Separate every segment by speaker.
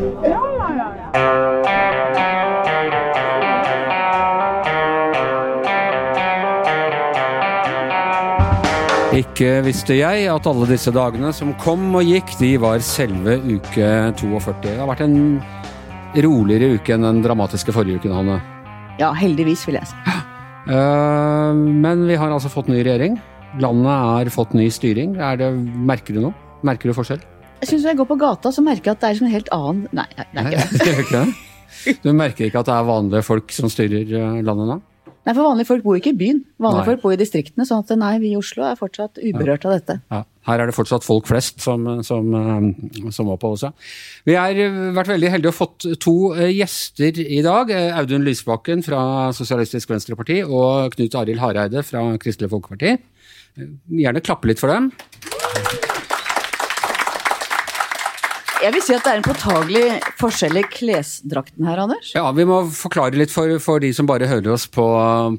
Speaker 1: Ja, ja, ja.
Speaker 2: Ikke visste jeg at alle disse dagene som kom og gikk, de var selve uke 42. Det har vært en roligere uke enn den dramatiske forrige uken, Hanne.
Speaker 3: Ja, heldigvis, vil jeg si.
Speaker 2: Eh, Men vi har altså fått ny regjering. Landet har fått ny styring. Er det, merker du noe? Merker du forskjell?
Speaker 3: Jeg synes Når jeg går på gata, så merker jeg at det er liksom en helt annen Nei, det er ikke det.
Speaker 2: Ikke det? Du merker ikke at det er vanlige folk som styrer eh, landet nå?
Speaker 3: Nei, for Vanlige folk bor ikke i byen. Vanlige
Speaker 2: Nei.
Speaker 3: folk bor i distriktene. sånn at nei, vi i Oslo er fortsatt uberørt av dette.
Speaker 2: Ja, her er det fortsatt folk flest som, som, eh, som oppholder seg. Vi har eh, vært veldig heldige og fått to eh, gjester i dag. Eh, Audun Lysbakken fra Sosialistisk Venstreparti og Knut Arild Hareide fra Kristelig Folkeparti. Eh, Gjerne klappe litt for dem.
Speaker 3: Jeg vil si at det er en påtagelig forskjell i klesdrakten her, Anders.
Speaker 2: Ja, Vi må forklare litt for, for de som bare hører oss på,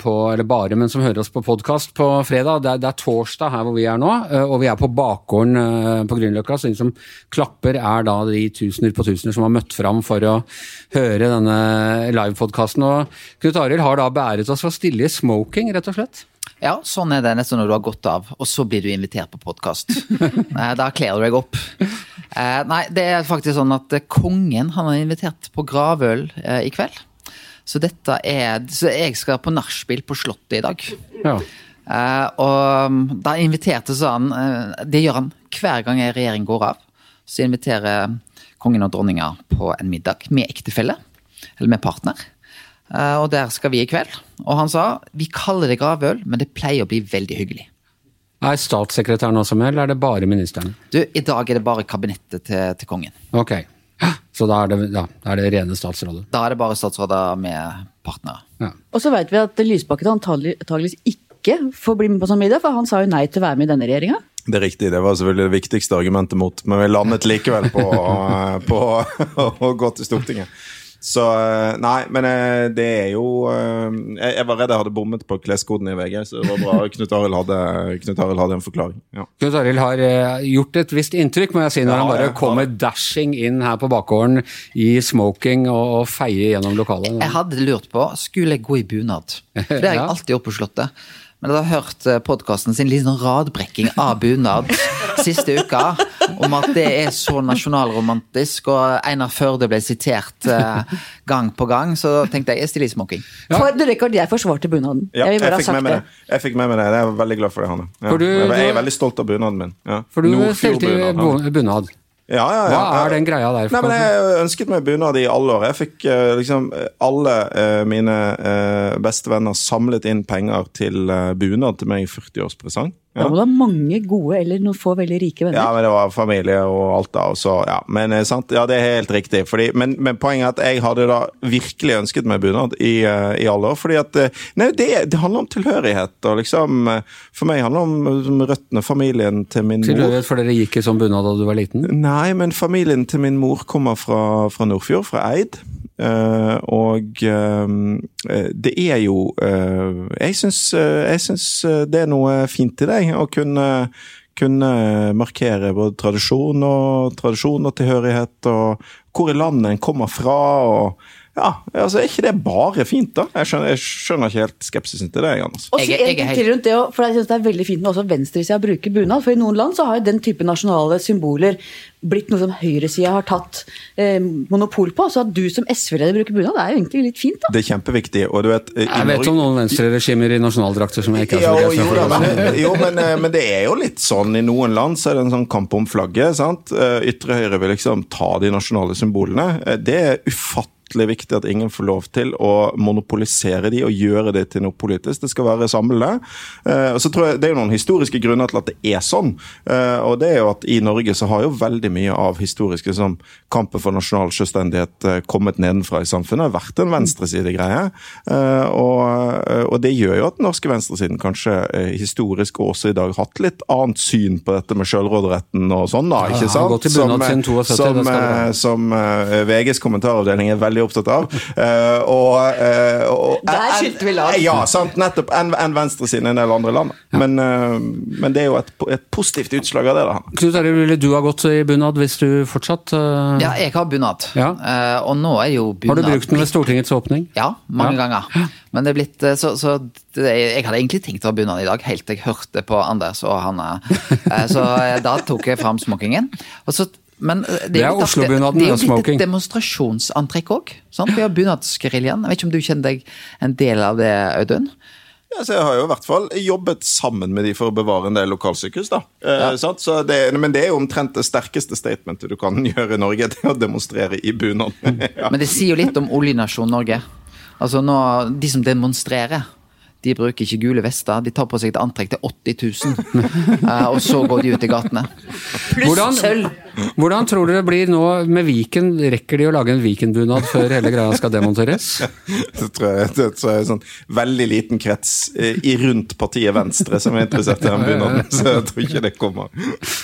Speaker 2: på eller bare, men som hører oss på podkast på fredag. Det er, det er torsdag her hvor vi er nå, eh, og vi er på bakgården eh, på Grünerløkka. Så de som klapper, er da de tusener på tusener som har møtt fram for å høre denne livepodkasten. Og Knut Arild har da beæret oss for å stille i smoking, rett og slett.
Speaker 4: Ja, sånn er det nesten når du har gått av, og så blir du invitert på podkast. da kler du deg opp. Eh, nei, det er faktisk sånn at eh, kongen han har invitert på gravøl eh, i kveld. Så dette er Så jeg skal på nachspiel på Slottet i dag.
Speaker 2: Ja.
Speaker 4: Og mm, da inviterte så han Det gjør han hver gang en regjering går av. Så inviterer kongen og dronninga på en middag med ektefelle, eller med partner. Eh, og der skal vi i kveld. Og han sa vi kaller det gravøl, men det pleier å bli veldig hyggelig.
Speaker 2: Er statssekretæren også med, eller er det bare ministeren?
Speaker 4: Du, I dag er det bare kabinettet til, til kongen.
Speaker 2: Ok. Så da er det, ja, da er det rene statsrådet.
Speaker 4: Da er det bare statsråder med partnere.
Speaker 2: Ja.
Speaker 3: Og så vet vi at Lysbakken antagelig- antageligvis ikke får bli med på sånn middag, for han sa jo nei til å være med i denne regjeringa.
Speaker 5: Det er riktig, det var selvfølgelig det viktigste argumentet mot, men vi landet likevel på, på å gå til Stortinget. Så eh, Nei, men eh, det er jo eh, Jeg jeg var redd jeg hadde bommet på kleskoden i VG, så det var bra Knut Arild hadde, Knut Arild hadde en forklaring. Ja.
Speaker 2: Knut Arild har gjort et visst inntrykk, må jeg si, når
Speaker 5: Ja,
Speaker 2: han bare
Speaker 5: ja,
Speaker 2: kommer dashing inn her på bakgården i smoking og, og feier gjennom lokalet.
Speaker 4: Jeg hadde lurt på, skulle jeg gå i bunad? For det har jeg alltid gjort på Slottet. Men jeg har hørt podkasten sin litt sånn radbrekking av bunad siste uka. Om at det er så nasjonalromantisk, og Einar Førde ble sitert eh, gang på gang. Så tenkte jeg jeg stiller i smoking.
Speaker 3: For the record, jeg forsvarte bunaden.
Speaker 5: Ja,
Speaker 3: jeg
Speaker 5: jeg, fikk med
Speaker 3: sagt
Speaker 5: meg
Speaker 3: det.
Speaker 5: det. Jeg fikk med meg det. Jeg er veldig glad for det, Hanne. Ja.
Speaker 2: For du-
Speaker 5: jeg, er veldig stolt av bunaden min. Ja.
Speaker 2: For du stelte
Speaker 5: bunad, ja.
Speaker 2: bunad.
Speaker 5: Ja, ja, ja.
Speaker 2: Hva er den greia der?
Speaker 5: Nei, men Jeg ønsket meg bunad i alle år. Jeg fikk eh, liksom alle eh, mine eh, beste venner samlet inn penger til eh, bunad til meg i 40-årspresang.
Speaker 3: Da må du ha mange gode eller noen få veldig rike venner.
Speaker 5: Ja, men det var familie og alt da. Og så, ja. Men eh, sant? Ja, det er helt riktig. Fordi, men, men poenget er at jeg hadde da virkelig ønsket meg bunad i, eh, i alle år. Fordi at eh, Nei, det, det handler om tilhørighet. Og liksom For meg handler det om røttene, familien til min mor.
Speaker 2: Tilhørighet for dere gikk i sånn bunad da du var liten?
Speaker 5: Nei, men familien til min mor kommer fra, fra Nordfjord, fra Eid. Eh, og eh, det er jo eh, Jeg syns det er noe fint i deg å kunne kunne markere både tradisjon og, tradisjon og tilhørighet, og hvor i landet en kommer fra. og ja, altså Er ikke det bare fint, da? Jeg skjønner, jeg skjønner ikke helt skepsisen til det. Anders.
Speaker 3: Og så
Speaker 4: Jeg er-
Speaker 3: en
Speaker 4: jeg
Speaker 3: ting til rundt det, for jeg synes det er veldig fint med også venstresida bruker bunad. For i noen land så har jo den type nasjonale symboler blitt noe som høyresida har tatt eh, monopol på. Så at du som SV-leder bruker bunad, det er jo egentlig litt fint, da.
Speaker 5: Det er kjempeviktig. og du vet... i
Speaker 2: Jeg vet om noen venstreregimer i nasjonaldrakter som jeg ikke
Speaker 5: har
Speaker 2: så
Speaker 5: jo,
Speaker 2: begeistret
Speaker 5: da,
Speaker 2: for.
Speaker 5: men, jo men, eh, men det er jo litt sånn. I noen land så er det en sånn kamp om flagget. sant? Eh, Ytre høyre vil liksom ta de nasjonale symbolene. Eh, Det er ufattelig viktig at ingen får lov til å monopolisere de og gjøre det til noe politisk. Det skal være samlende. Eh, og så tror jeg Det er jo noen historiske grunner til at det er sånn. Eh, og det er jo at I Norge så har jo veldig mye av historiske som kampen for nasjonal selvstendighet eh, kommet nedenfra i samfunnet. Det har vært en venstresidegreie. Eh, og, eh, og det gjør jo at den norske venstresiden kanskje historisk og også i dag har hatt litt annet syn på dette med selvråderetten og sånn, da. Ikke sant? eh,
Speaker 2: siden 72,
Speaker 5: som, som VGs kommentaravdeling er veldig opptatt av. Eh, og, eh, og
Speaker 3: Der skilte vi lag.
Speaker 5: Ja, sant. Nettopp. Enn en venstresiden i en del andre land. Men, men det er jo et, et positivt utslag av det, da.
Speaker 2: Knut Arild, ville du ha gått i bunad? Bunad hvis du fortsatt uh,
Speaker 4: Ja, jeg har bunad.
Speaker 2: Ja.
Speaker 4: Uh, og nå er jo bunad
Speaker 2: Har du brukt den ved Stortingets åpning?
Speaker 4: Ja, mange
Speaker 2: Ja.
Speaker 4: ganger. Men det er blitt eh, Så, så det, jeg hadde egentlig tenkt å ha bunad i dag, helt til jeg hørte på Anders og Hanne. Uh, Så da tok jeg fram smokingen. Og så men
Speaker 2: Det er
Speaker 4: jo litt artig-
Speaker 2: Oslo-bunaden,
Speaker 4: Det er jo
Speaker 2: det,
Speaker 4: litt et demonstrasjonsantrekk òg. Vi har bunadsgeriljaen. Jeg vet ikke om du kjenner deg en del av det, Audun?
Speaker 5: Ja, så jeg har jo i hvert fall jobbet sammen med de for å bevare en del lokalsykehus. da. Eh. Så det, men det er jo omtrent det sterkeste statementet du kan gjøre i Norge. Det å demonstrere i bunad. ja.
Speaker 4: Men det sier jo litt om oljenasjonen Norge. Altså nå, De som demonstrerer, de bruker ikke gule vester. De tar på seg et antrekk til 80 000, eh, og så går de ut i gatene.
Speaker 3: Pluss
Speaker 2: Hvordan,
Speaker 3: sølv.
Speaker 2: hvordan tror du det blir nå med Viken? Rekker de å lage en Viken-bunad før hele greia skal demonteres?
Speaker 5: Det tror jeg, det tror jeg er en sånn veldig liten krets eh, i rundt partiet Venstre som er interessert i den bunaden. Så jeg tror ikke det kommer.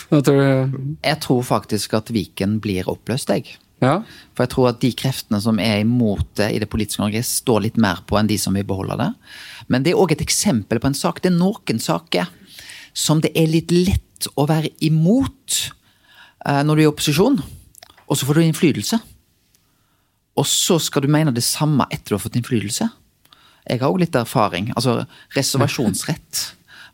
Speaker 2: Hva tror du?
Speaker 4: Jeg tror faktisk at Viken blir oppløst, jeg.
Speaker 2: Ja?
Speaker 4: For jeg tror at de kreftene som er imot det i det politiske Norge, står litt mer på enn de som vil beholde det. Men det er òg et eksempel på en sak. Det er noen saker som det er litt lett å være imot eh, når du er i opposisjon, og så får du innflytelse. Og så skal du mene det samme etter du har fått innflytelse. Jeg har òg litt erfaring. Altså reservasjonsrett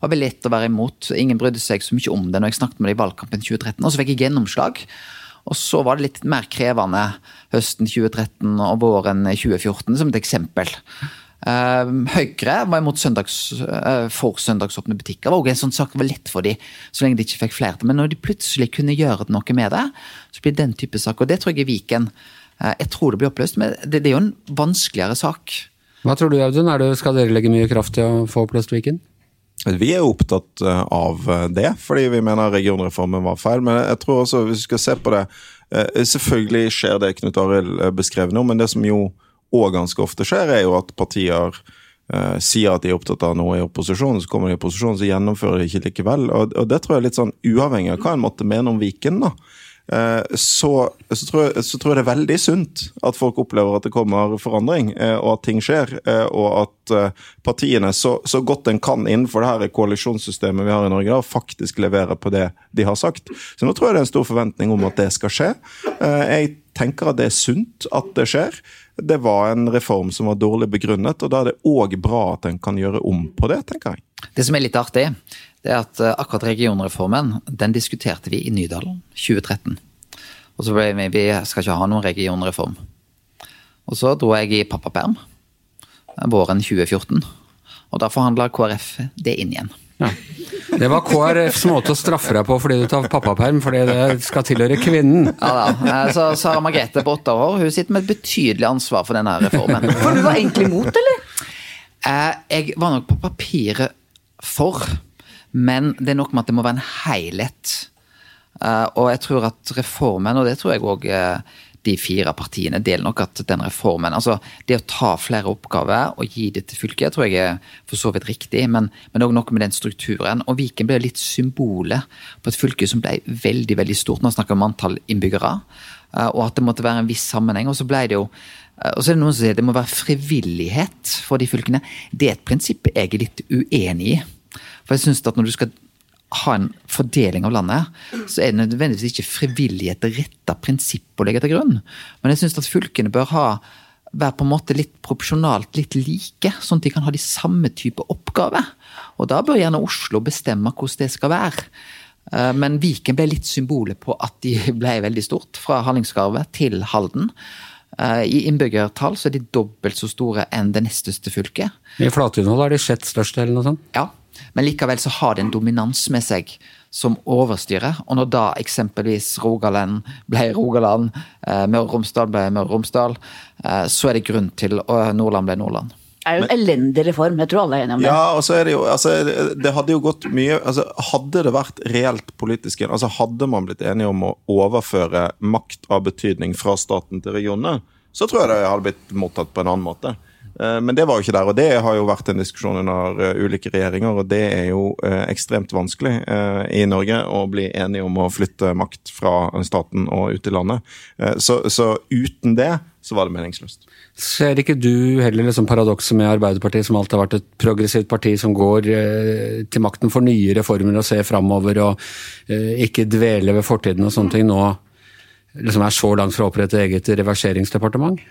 Speaker 4: var veldig lett å være imot. Ingen brydde seg så mye om det når jeg snakket med det i valgkampen 2013. Og så fikk jeg gjennomslag. Og så var det litt mer krevende høsten 2013 og våren 2014, som et eksempel. Eh, Høyre var imot søndags, eh, for søndagsåpne butikker. Det var også en sånn sak var lett for de, så lenge de ikke fikk flertall. Men når de plutselig kunne gjøre noe med det, så blir den type sak. Og det tror jeg er Viken. Eh, Jeg tror det blir oppløst, men det, det er jo en vanskeligere sak.
Speaker 2: Hva tror du, Audun? Er det, skal dere legge mye kraft i å få oppløst Viken?
Speaker 5: Vi er opptatt eh, av det, fordi vi mener regionreformen var feil. Men jeg tror også, hvis vi skal se på det eh, Selvfølgelig skjer det Knut Arild beskrev nå, men det som jo òg ganske ofte skjer, er jo at partier eh, sier at de er opptatt av noe i opposisjon, så kommer de i opposisjon, så gjennomfører de ikke likevel. Og, og det tror jeg er litt sånn uavhengig av hva en måtte mene om Viken, da. Eh, så, så, tror jeg, så tror jeg det er veldig sunt at folk opplever at det kommer forandring, eh, og at ting skjer. Og at partiene, så, så godt en kan innenfor det her koalisjonssystemet vi har i Norge, da, faktisk leverer på det de har sagt. Så nå tror jeg det er en stor forventning om at det skal skje. Jeg tenker at det er sunt at det skjer. Det var en reform som var dårlig begrunnet, og da er det òg bra at en kan gjøre om på det, tenker jeg.
Speaker 4: Det som er litt artig, det er at eh, akkurat regionreformen, den diskuterte vi i Nydalen 2013. Og så ble vi, vi skal ikke ha noen regionreform. Og så dro jeg i pappaperm våren 2014. Og da forhandla KrF det inn igjen.
Speaker 2: Ja. Det var KrFs måte å straffe deg på fordi du tar pappaperm, fordi det skal tilhøre kvinnen.
Speaker 4: Ja da. Eh, Så Sara Margrethe på åtte år hun sitter med et betydelig ansvar for denne reformen.
Speaker 3: For du var egentlig imot, eller?
Speaker 4: Eh, Jeg var nok på papiret for, men det er nok med at det må være en helhet. Eh, Og jeg tror at reformen, og det tror jeg òg de fire partiene deler nok at den reformen Altså det å ta flere oppgaver og gi det til fylket, tror jeg er for så vidt riktig, men òg noe med den strukturen. Og Viken ble litt symbolet på et fylke som ble veldig, veldig stort. Nå snakker vi om antall innbyggere, eh, og at det måtte være en viss sammenheng. Og så ble det jo eh, og så er det noen som sier det må være frivillighet for de fylkene. Det er et prinsipp jeg er litt uenig i. For jeg synes at når du skal ha en fordeling av landet, så er det nødvendigvis ikke frivillighet det rette prinsipp å legge til grunn. Men jeg syns at fylkene bør ha være på en måte litt proporsjonalt litt like, sånn at de kan ha de samme type oppgaver. Og da bør gjerne Oslo bestemme hvordan det skal være. Eh, Men Viken ble litt symbolet på at de ble veldig stort, fra Hallingskarvet til Halden. Eh, I innbyggertall så er de dobbelt så store enn det nest største fylket.
Speaker 2: I Flatuninnhold er de sjett største, eller noe sånt.
Speaker 4: Ja, men likevel så har det en dominans med seg som overstyrer. Og når da eksempelvis Rogaland ble Rogaland, eh, Møre og Romsdal ble Møre og Romsdal, eh, så er det grunn til Og Nordland ble Nordland.
Speaker 3: Det er jo en elendig reform, jeg tror alle er enige om det.
Speaker 5: Ja, og så er det jo altså, Det hadde jo gått mye altså, Hadde det vært reelt politisk altså Hadde man blitt enige om å overføre makt av betydning fra staten til regionene, så tror jeg det hadde blitt mottatt på en annen måte. Eh, Men det var jo ikke der, og det har jo vært en diskusjon under eh, ulike regjeringer, og det er jo eh, ekstremt vanskelig i Norge å bli enige om å flytte makt fra staten og ut i landet. Så, så uten det så var det meningsløst.
Speaker 2: Ser ikke du heller liksom paradokset med Arbeiderpartiet, som alltid har vært et progressivt parti som går til makten for nye reformer og ser framover og ikke dveler ved fortiden og sånne ting, nå liksom er så langt fra å opprette eget reverseringsdepartement?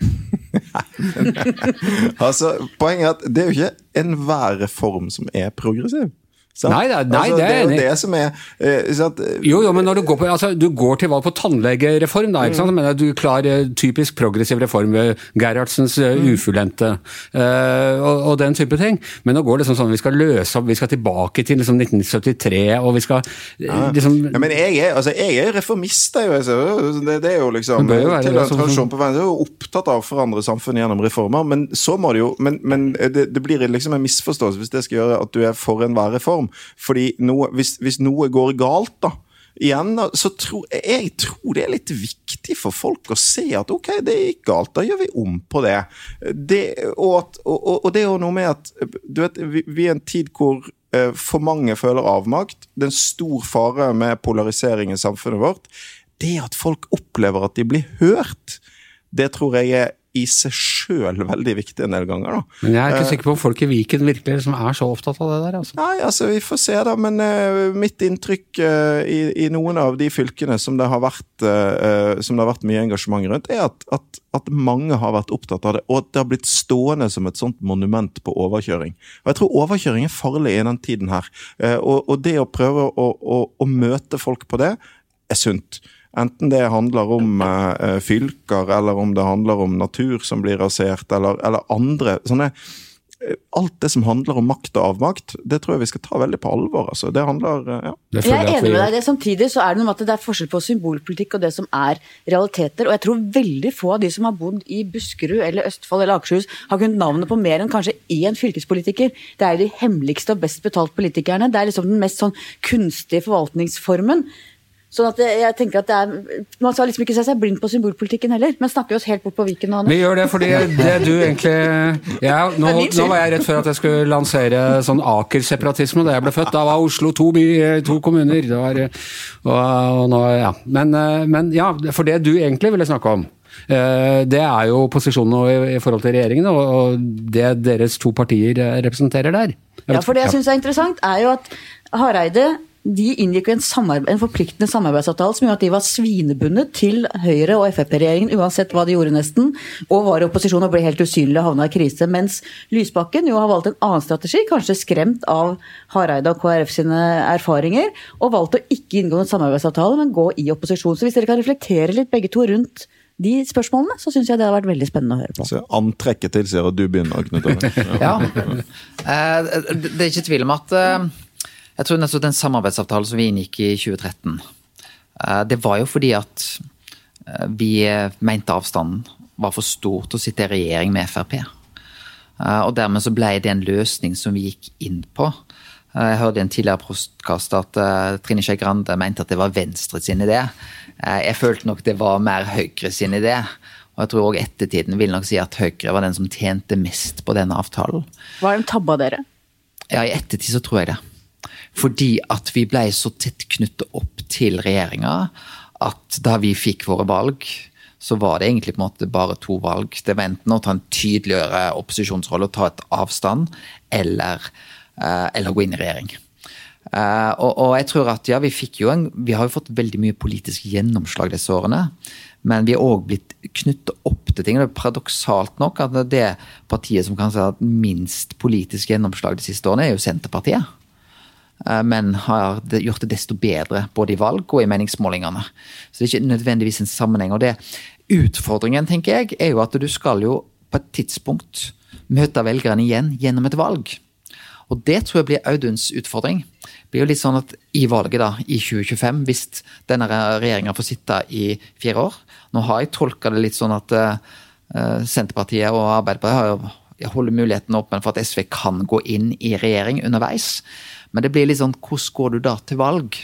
Speaker 5: Altså, Poenget er at det er jo ikke enhver reform som er progressiv. Sant?
Speaker 2: Nei, det er- nei,
Speaker 5: altså,
Speaker 2: det er
Speaker 5: det er jo det som er uh, at, uh,
Speaker 2: Jo, jo, men når du går, på, altså, du går til valg på tannlegereform, da, ikke sant?
Speaker 5: Mm.
Speaker 2: Men du klarer klar eh, typisk progressiv reform ved Gerhardsens
Speaker 5: Mm.
Speaker 2: ufullendte eh, og, og den type ting. Men nå går det liksom sånn vi skal løse opp, vi skal tilbake til liksom 1973, og vi skal liksom
Speaker 5: Ja, men jeg er, altså, jeg er reformist, jeg. Altså. Det, det er jo liksom
Speaker 2: jo være
Speaker 5: til en
Speaker 2: som-
Speaker 5: tradisjon på veien. Jeg er jo opptatt av å forandre samfunnet gjennom reformer, men så må det jo Men, men det, det blir liksom en misforståelse hvis det skal gjøre at du er for enhver reform. Fordi noe, hvis, hvis noe går galt, da Igjen, så tror jeg tror det er litt viktig for folk å se at ok, det gikk galt, da gjør vi om på det. det og, at, og- og det er jo noe med at du vet, vi, vi er i en tid hvor eh, for mange føler avmakt. Det er en stor fare med polarisering i samfunnet vårt. Det at folk opplever at de blir hørt, det tror jeg er i seg sjøl veldig viktig en del ganger. da.
Speaker 2: Men jeg er
Speaker 5: Eh.
Speaker 2: ikke sikker på om folk i Viken virkelig liksom er så opptatt av det der. altså.
Speaker 5: Nei, altså vi får se da, men uh, mitt inntrykk uh, i, i noen av de fylkene som det har vært, uh, som det har vært mye engasjement rundt, er at, at, at mange har vært opptatt av det, og at det har blitt stående som et sånt monument på overkjøring. Og jeg tror overkjøring er farlig i den tiden her, eh, og, og det å prøve å, å, å møte folk på det, er sunt. Enten det handler om eh, eh, fylker, eller om det handler om natur som blir rasert, eller, eller andre sånne eh, Alt det som handler om makt og avmakt, det tror jeg vi skal ta veldig på alvor. altså. Det handler, eh, ja.
Speaker 2: Det
Speaker 3: Jeg er enig med deg. det Samtidig så er det noe med at det er forskjell på symbolpolitikk og det som er realiteter. Og jeg tror veldig få av de som har bodd i Buskerud eller Østfold eller Akershus, har kunnet navnet på mer enn kanskje én fylkespolitiker. Det er de hemmeligste og best betalt politikerne. Det er liksom den mest sånn kunstige forvaltningsformen. Sånn at jeg, tenker at det er, Man skal liksom ikke se seg blind på symbolpolitikken heller, men snakker oss helt bort på Viken nå.
Speaker 2: Vi gjør det fordi det du egentlig ja, nå, nå var jeg rett før at jeg skulle lansere sånn Aker-separatisme da jeg ble født. Da var Oslo to, by, to kommuner. Det var, og, og nå, ja. men, eh, men ja, for det du egentlig ville snakke om, eh, det er jo posisjonen i, forhold til regjeringen og, og det deres to partier eh, representerer der.
Speaker 3: Ja, for det jeg syns er interessant, er jo at Hareide de inngikk en, en forpliktende samarbeidsavtale som gjorde at de var svinebundet til Høyre- og Frp-regjeringen uansett hva de gjorde nesten, og var i opposisjon og ble helt usynlig og havna i krise. Mens Lysbakken jo har valgt en annen strategi, kanskje skremt av Hareide og KrF sine erfaringer, og valgt å ikke inngå en samarbeidsavtale, men gå i opposisjon. Så hvis dere kan reflektere litt begge to rundt de spørsmålene, så syns jeg det har vært veldig spennende å høre på.
Speaker 5: Så antrekket tilsier at du begynner, Knut Arne.
Speaker 4: Ja. Eh, Det er ikke tvil om at eh, Jeg tror nettopp den samarbeidsavtalen som vi inngikk i 2013, eh, det var jo fordi at eh, vi mente avstanden var for stor til å sitte i regjering med Frp. Eh, Og dermed så ble det en løsning som vi gikk inn på. Jeg hørte i en tidligere postkast at Trine Skei Grande mente at det var Venstre sin idé. Jeg følte nok det var mer Høyre sin idé. Og jeg tror òg ettertiden vil nok si at Høyre var den som tjente mest på denne avtalen.
Speaker 3: Hva er det tabba dere?
Speaker 4: Ja, i ettertid så tror jeg det. Fordi at vi ble så tett knyttet opp til regjeringa at da vi fikk våre valg, så var det egentlig på en måte bare to valg. Det var enten å ta en tydeligere opposisjonsrolle og ta et avstand, eller, eh, eller gå inn i regjering. Eh, og, og jeg tror at ja, vi fikk jo en Vi har jo fått veldig mye politisk gjennomslag disse årene. Men vi har òg blitt knyttet opp til ting. Det er paradoksalt nok at det partiet som kan si at minst politisk gjennomslag de siste årene, er jo Senterpartiet. Eh, Men har gjort det desto bedre både i valg og i meningsmålingene. Så det er ikke nødvendigvis en sammenheng. Og det Utfordringen tenker jeg, er jo at du skal jo på et tidspunkt møte velgerne igjen gjennom et valg. Og det tror jeg blir Auduns utfordring. Det blir jo litt sånn at i valget da, i 2025, hvis denne regjeringa får sitte i fire år Nå har jeg tolka det litt sånn at uh, Senterpartiet og Arbeiderpartiet har jo holder muligheten åpen for at SV kan gå inn i regjering underveis. Men det blir litt sånn, hvordan går du da til valg?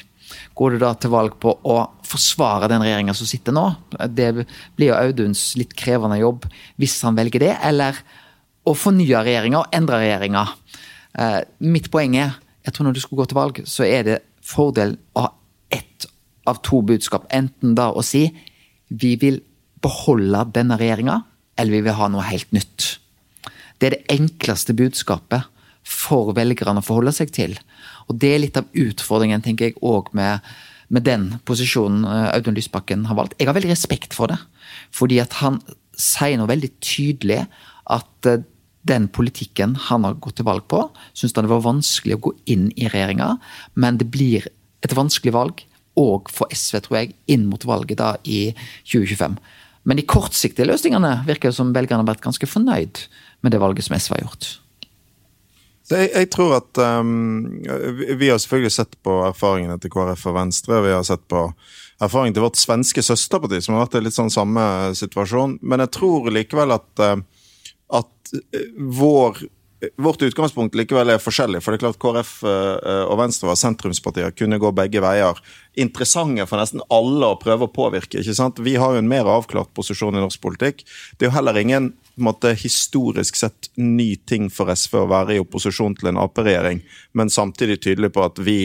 Speaker 4: Går du da til valg på å forsvare den regjeringa som sitter nå? Det blir jo Auduns litt krevende jobb hvis han velger det, eller å fornye regjeringa og endre regjeringa. Eh, mitt poeng er jeg tror når du skal gå til valg, så er det fordel å ha ett av to budskap. Enten da å si vi vil beholde denne regjeringa, eller vi vil ha noe helt nytt. Det er det enkleste budskapet for velgerne å forholde seg til. Og det er litt av utfordringen, tenker jeg, òg med, med, den posisjonen eh, Audun Lysbakken har valgt. Jeg har veldig respekt for det, fordi at han sier noe veldig tydelig at eh, den politikken han har gått til valg på, syns han det var vanskelig å gå inn i regjeringa, men det blir et vanskelig valg, og for SV, tror jeg, inn mot valget da i 2025. Men de kortsiktige løsningene virker som velgerne har vært ganske fornøyd med det valget som SV har gjort.
Speaker 5: Jeg, jeg, tror at um, Vi har selvfølgelig sett på erfaringene til KrF og Venstre. Vi har sett på erfaringen til vårt svenske søsterparti, som har vært i litt sånn samme situasjon. Men jeg tror likevel at, uh, at uh, vår vårt utgangspunkt likevel er forskjellig. For det er klart KrF eh, og Venstre var sentrumspartier, kunne gå begge veier. Interessante for nesten alle å prøve å påvirke. ikke sant? Vi har jo en mer avklart posisjon i norsk politikk. Det er jo heller ingen måte, historisk sett ny ting for SV å være i opposisjon til en Ap-regjering, men samtidig tydelig på at vi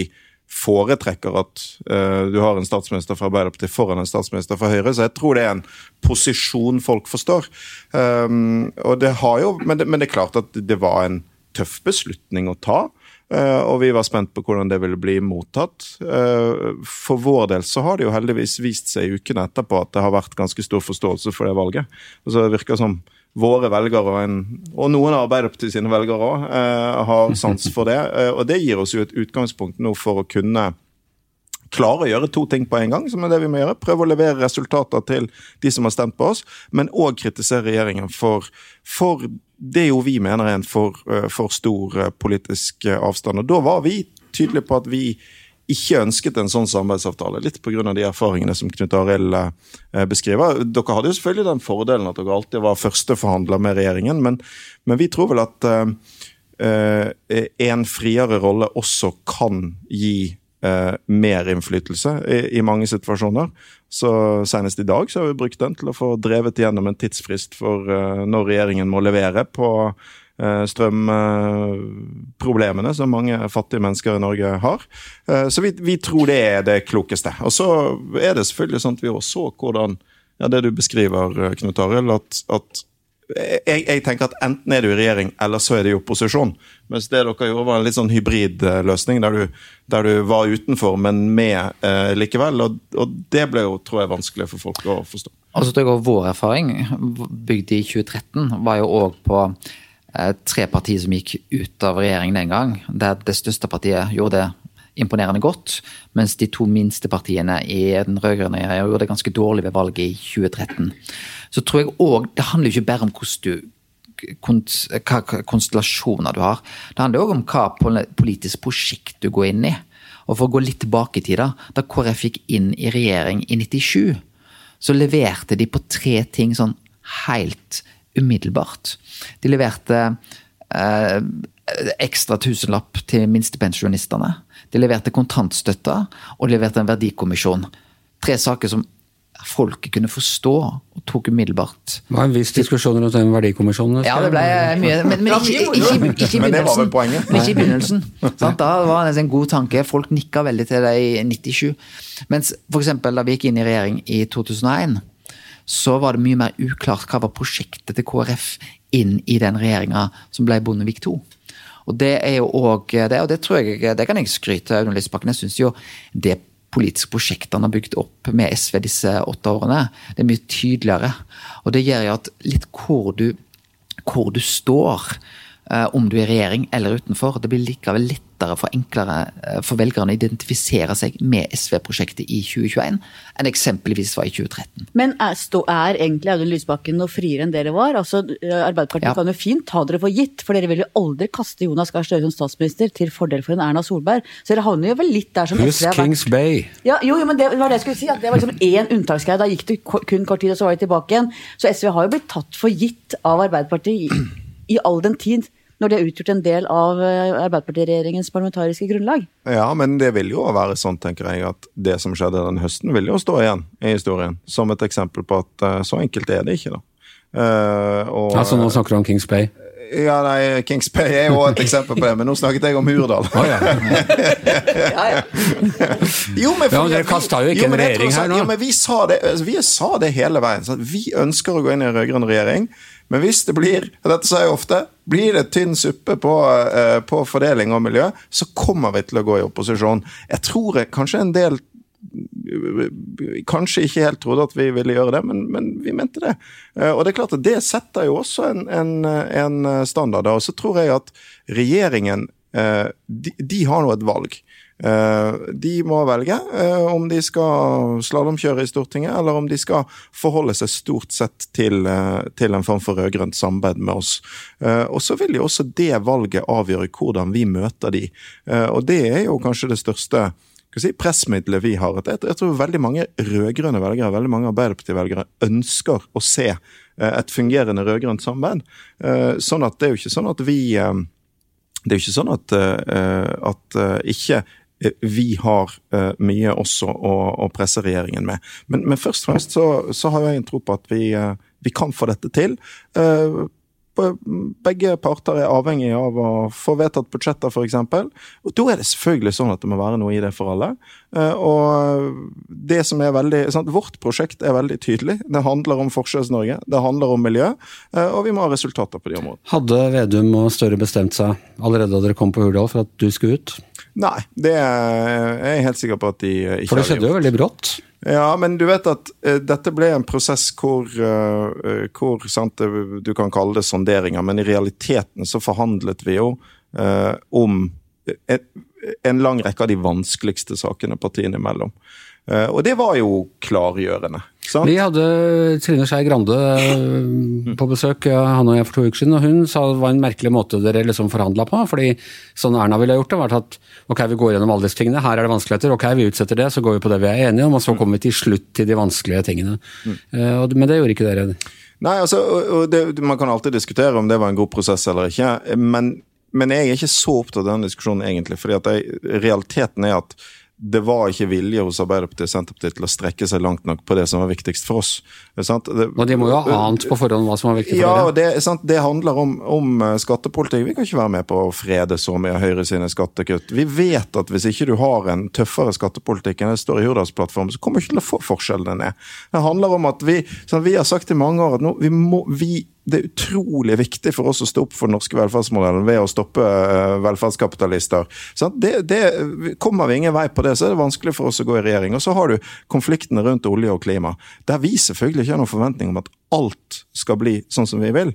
Speaker 5: foretrekker at uh, du har en statsminister fra Arbeiderpartiet foran en statsminister fra Høyre. Så jeg tror det er en posisjon folk forstår. Um, og det har jo, men det, men det, er klart at det var en tøff beslutning å ta. Uh, og vi var spent på hvordan det ville bli mottatt. Uh, for vår del så har det jo heldigvis vist seg i ukene etterpå at det har vært ganske stor forståelse for det valget. Altså, det virker som våre velgere, og, en, og noen av Arbeiderpartiet sine velgere òg, eh, har sans for det. Eh, og det gir oss jo et utgangspunkt nå for å kunne klare å gjøre to ting på en gang, som er det vi må gjøre. Prøve å levere resultater til de som har stemt på oss, men òg kritisere regjeringen for, for, det jo vi mener er en for, eh, for stor eh, politisk avstand. Og da var vi tydelige på at vi ikke ønsket en sånn samarbeidsavtale, litt pga. de erfaringene som Knut Arild eh, beskriver. Dere hadde jo selvfølgelig den fordelen at dere alltid var førsteforhandler med regjeringen, men, men, vi tror vel at uh, en friere rolle også kan gi uh, mer innflytelse i, i, mange situasjoner. Så Senest i dag så har vi brukt den til å få drevet gjennom en tidsfrist for uh, når regjeringen må levere på Eh, strømproblemene som mange fattige mennesker i Norge har. Eh, så vi, vi, tror det er det klokeste. Og så er det selvfølgelig sånn at vi også så hvordan ja, det du beskriver, eh, Knut Arild, at, at jeg, jeg, tenker at enten er du i regjering, eller så er du i opposisjon. Mens det dere gjorde, var en litt sånn hybridløsning, der du, der du var utenfor, men med eh, likevel. Og, og, det ble jo, tror jeg, vanskelig for folk å forstå.
Speaker 4: Altså, Vår erfaring, bygd i 2013, var jo òg på Eh, tre partier som gikk ut av regjering den gang, der det største partiet gjorde det imponerende godt, mens de to minste partiene i den rød-grønne regjeringen gjorde det ganske dårlig ved valget i 2013. Så tror jeg òg Det handler jo ikke bare om hvordan hva konstellasjoner du har. Det handler òg om hva politisk prosjekt du går inn i. Og for å gå litt tilbake i tid, da da KrF gikk inn i regjering i 97, så leverte de på tre ting sånn helt umiddelbart. De leverte eh, ekstra tusenlapp til minstepensjonistene. De leverte kontantstøtta og leverte en verdikommisjon. Tre saker som folket kunne forstå og tok umiddelbart.
Speaker 2: Det var en viss diskusjon rundt den verdikommisjonen.
Speaker 4: Ja, det ble mye, men, men ikke, ikke, ikke, ikke, i begynnelsen. Men ikke i begynnelsen. Sant? Da var det en god tanke. Folk nikka veldig til det i 97. Mens for eksempel da vi gikk inn i regjering i 2001 så var det mye mer uklart hva var prosjektet til KrF inn i den regjeringa som ble Bondevik II. Og det er jo òg det, og det tror jeg, det kan jeg skryte av Audun Lysbakken. Jeg syns jo det politiske prosjektet han har bygd opp med SV disse åtte årene, det er mye tydeligere. Og det gjør jo at litt hvor du, hvor du står, eh, om du er i regjering eller utenfor, det blir likevel litt lettere for enklere eh, for velgerne å identifisere seg med SV-prosjektet i 2021 enn eksempelvis var i 2013.
Speaker 3: Men er, stå, er egentlig Audun Lysbakken noe friere enn dere var? Altså, eh, Arbeiderpartiet ja. kan jo fint ta dere for gitt, for dere vil jo aldri kaste Jonas Gahr Støre som statsminister til fordel for en Erna Solberg. Så dere havner jo vel litt der som
Speaker 2: Plus SV har vært. Kings Bay.
Speaker 3: Ja, jo, jo, men det var det jeg skulle si. at Det var liksom én unntaksgreie. Da gikk det kun kort tid, og så var de tilbake igjen. Så SV har jo blitt tatt for gitt av Arbeiderpartiet i, i all den tid når de har utgjort en del av eh, Arbeiderpartiregjeringens parlamentariske grunnlag.
Speaker 5: Ja, men det vil jo være sånn, tenker jeg, at det som skjedde den høsten, vil jo stå igjen i historien. Som et eksempel på at uh, så enkelt er det ikke, da.
Speaker 2: Uh, og, altså nå snakker du om Kings Bay?
Speaker 5: Ja, nei, Kings Bay er jo et eksempel på det, men nå snakket jeg om Hurdal.
Speaker 2: Oh, ja.
Speaker 3: Ja, ja.
Speaker 5: Jo, men,
Speaker 2: Ja, dere kasta jo ikke en
Speaker 5: men jeg tror
Speaker 2: regjering her
Speaker 5: sånn-
Speaker 2: nå.
Speaker 5: Jo, men vi sa det, altså, vi sa det hele veien. Sånn, at vi ønsker å gå inn i en rød-grønn regjering. Men hvis det blir og dette sier jeg ofte, blir det tynn suppe på, eh, på fordeling og miljø, så kommer vi til å gå i opposisjon. Jeg tror kanskje en del kanskje ikke helt trodde at vi ville gjøre det, men, men vi mente det. Eh, Og det er klart at det setter jo også en, en, en standard. Og så tror jeg at regjeringen eh, de, de har nå et valg. Eh, De må velge om de skal slalåmkjøre i Stortinget, eller om de skal forholde seg stort sett til, til en form for rød-grønt samarbeid med oss. Og så vil jo også det valget avgjøre hvordan vi møter de. Og det er jo kanskje det største si, pressmiddelet vi har. Jeg, tror veldig mange rød-grønne velgere, veldig mange Arbeiderparti-velgere ønsker å se eh, et fungerende rød-grønt samarbeid. Eh, Sånn at det er jo ikke sånn at vi eh, Det er jo ikke sånn at, at ikke vi har mye også å, presse regjeringen med. Men, men først og fremst så, så har jeg en tro på at vi, vi kan få dette til. På- Begge parter er avhengig av å få vedtatt budsjetter, f.eks. Og da er det selvfølgelig sånn at det må være noe i det for alle. Eh, Og det som er veldig, sant? Vårt prosjekt er veldig tydelig. Det handler om Forskjells-Norge, det handler om miljø, eh, og vi må ha resultater på de områdene.
Speaker 2: Hadde Vedum og Støre bestemt seg allerede da dere kom på Hurdal for at du skulle ut?
Speaker 5: Nei, det er jeg helt sikker på at de eh, ikke
Speaker 2: For det skjedde jo veldig brått.
Speaker 5: Ja, men du vet at uh, dette ble en prosess hvor, uh, hvor sant, du kan kalle det sonderinger, men i realiteten så forhandlet vi jo uh, om en, en lang rekke av de vanskeligste sakene partiene imellom. Eh, og det var jo klargjørende. Sant?
Speaker 2: Vi hadde Trine Skei Grande eh, på besøk, han og jeg for to uker siden, og hun sa det var en merkelig måte dere liksom forhandla på. fordi sånn Erna ville gjort det, var at ok, vi går gjennom alle disse tingene, her er det vanskeligheter, ok, vi utsetter det, så går vi på det vi er enige om, og så kommer vi til slutt til de vanskelige tingene. Eh, men det gjorde ikke dere.
Speaker 5: Nei, altså, og det, Man kan alltid diskutere om det var en god prosess eller ikke. Men, men jeg er ikke så opptatt av den diskusjonen, egentlig. fordi at jeg, realiteten er at det var ikke vilje hos Arbeiderpartiet og Senterpartiet til å strekke seg langt nok på det som var viktigst for oss. Sant? Det,
Speaker 2: Og de må jo ha ant på forhånd hva som var viktig for
Speaker 5: ja,
Speaker 2: dere.
Speaker 5: og det, sant, det handler om, om eh, skattepolitikk. Vi kan ikke være med på å frede så mye av Høyre sine skattekutt. Vi vet at hvis ikke du har en tøffere skattepolitikk enn det står i Hurdalsplattformen, så kommer du ikke til å få forskjellene ned. Det handler om at vi, sånn, vi har sagt i mange år at nå, vi må, vi, det er utrolig viktig for oss å stå opp for den norske velferdsmodellen ved å stoppe eh, velferdskapitalister. Det, det, kommer vi ingen vei på det, så er det vanskelig for oss å gå i regjering. Og så har du konfliktene rundt olje og klima, der vi selvfølgelig ikke har noen forventning om at alt skal bli sånn som vi vil.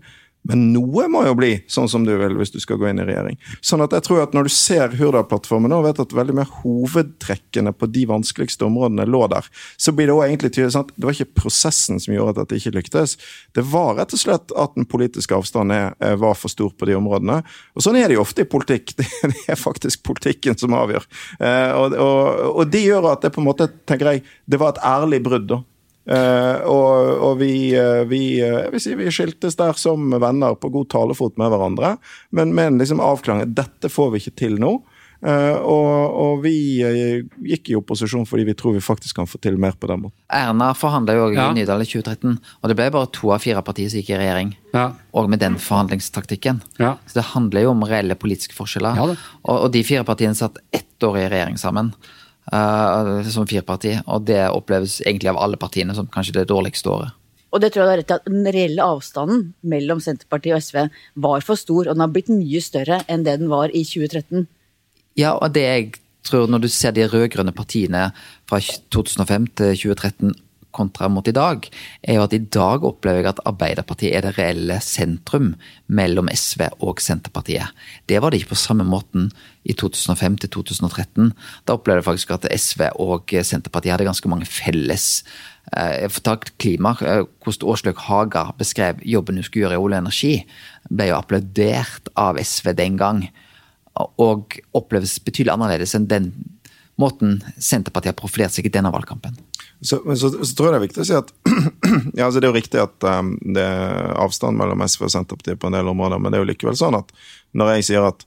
Speaker 5: Men noe må jo bli sånn som du vil hvis du skal gå inn i regjering. Sånn at jeg tror at Når du ser Hurdalsplattformen og vet at veldig mye hovedtrekkene på de vanskeligste områdene lå der, så blir det også egentlig tydelig sant? Det var ikke prosessen som gjorde at dette ikke lyktes. Det var rett og slett at den politiske avstanden eh, var for stor på de områdene. Og Sånn er det jo ofte i politikk. Det er faktisk politikken som avgjør. Eh, og, og, og det gjør at det på en måte, tenker jeg, det var et ærlig brudd. da. Eh, og, og vi, eh, vi, eh, jeg vil si vi skiltes der som venner på god talefot med hverandre, men med en liksom avklaring dette får vi ikke til nå. Uh, og, og vi uh, gikk i opposisjon fordi vi tror vi faktisk kan få til mer på den måten.
Speaker 4: Erna forhandla jo
Speaker 2: Ja.
Speaker 4: i Nydal i 2013, og det ble bare to av fire partier som gikk i regjering.
Speaker 2: Ja.
Speaker 4: Og med den forhandlingstaktikken.
Speaker 2: Ja.
Speaker 4: Så det handler jo om reelle politiske forskjeller.
Speaker 2: Ja,
Speaker 4: og, og de fire partiene satt ett år i regjering sammen. Eh, som fireparti, og det oppleves egentlig av alle partiene som kanskje det dårligste året.
Speaker 3: Og det tror jeg du har rett i at den reelle avstanden mellom Senterpartiet og SV var for stor, og den har blitt mye større enn det den var i 2013.
Speaker 4: Ja, og det jeg tror når du ser de rød-grønne partiene fra 2005 til 2013 kontra mot i dag, er jo at i dag opplever jeg at Arbeiderpartiet er det reelle sentrum mellom SV og Senterpartiet. Det var det ikke på samme måten i 2005 til 2013. Da opplevde jeg faktisk at SV og Senterpartiet hadde ganske mange felles eh, takt klima, eh, hvordan Åslaug Haga beskrev jobben hun skulle gjøre i olje og energi, ble jo applaudert av SV den gang og oppleves betydelig annerledes enn den måten Senterpartiet har profilert seg i denne valgkampen.
Speaker 5: Så, men så, så tror jeg det er viktig å si at ja, altså det er jo riktig at um, det er avstand mellom SV og Senterpartiet på en del områder, men det er jo likevel sånn at når jeg sier at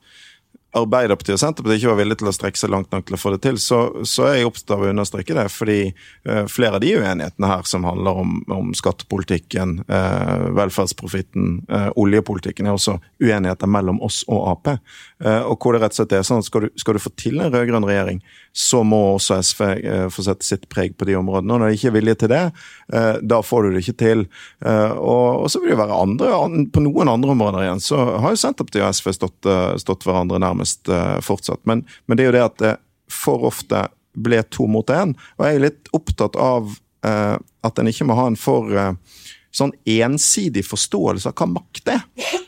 Speaker 5: Arbeiderpartiet og Senterpartiet ikke var villige til å strekke seg langt nok til å få det til, så, så er jeg opptatt av å understreke det. Fordi uh, flere av de uenighetene her som handler om, om skattepolitikken, uh, velferdsprofitten, uh, oljepolitikken, er også uenigheter mellom oss og Ap. og hvor det rett og slett er sånn at skal du, skal du få til en rød-grønn regjering, så må også SV få sette sitt preg på de områdene. Og når de ikke er villige til det, da får du det ikke til. og, og så vil det være andre, på noen andre områder igjen, så har jo Senterpartiet og SV stått, stått hverandre nærmest nærmest uh, fortsatt. Men, men, det er jo det at det for ofte ble to mot én. Og jeg er litt opptatt av eh, at en ikke må ha en for eh, sånn ensidig forståelse av hva makt er.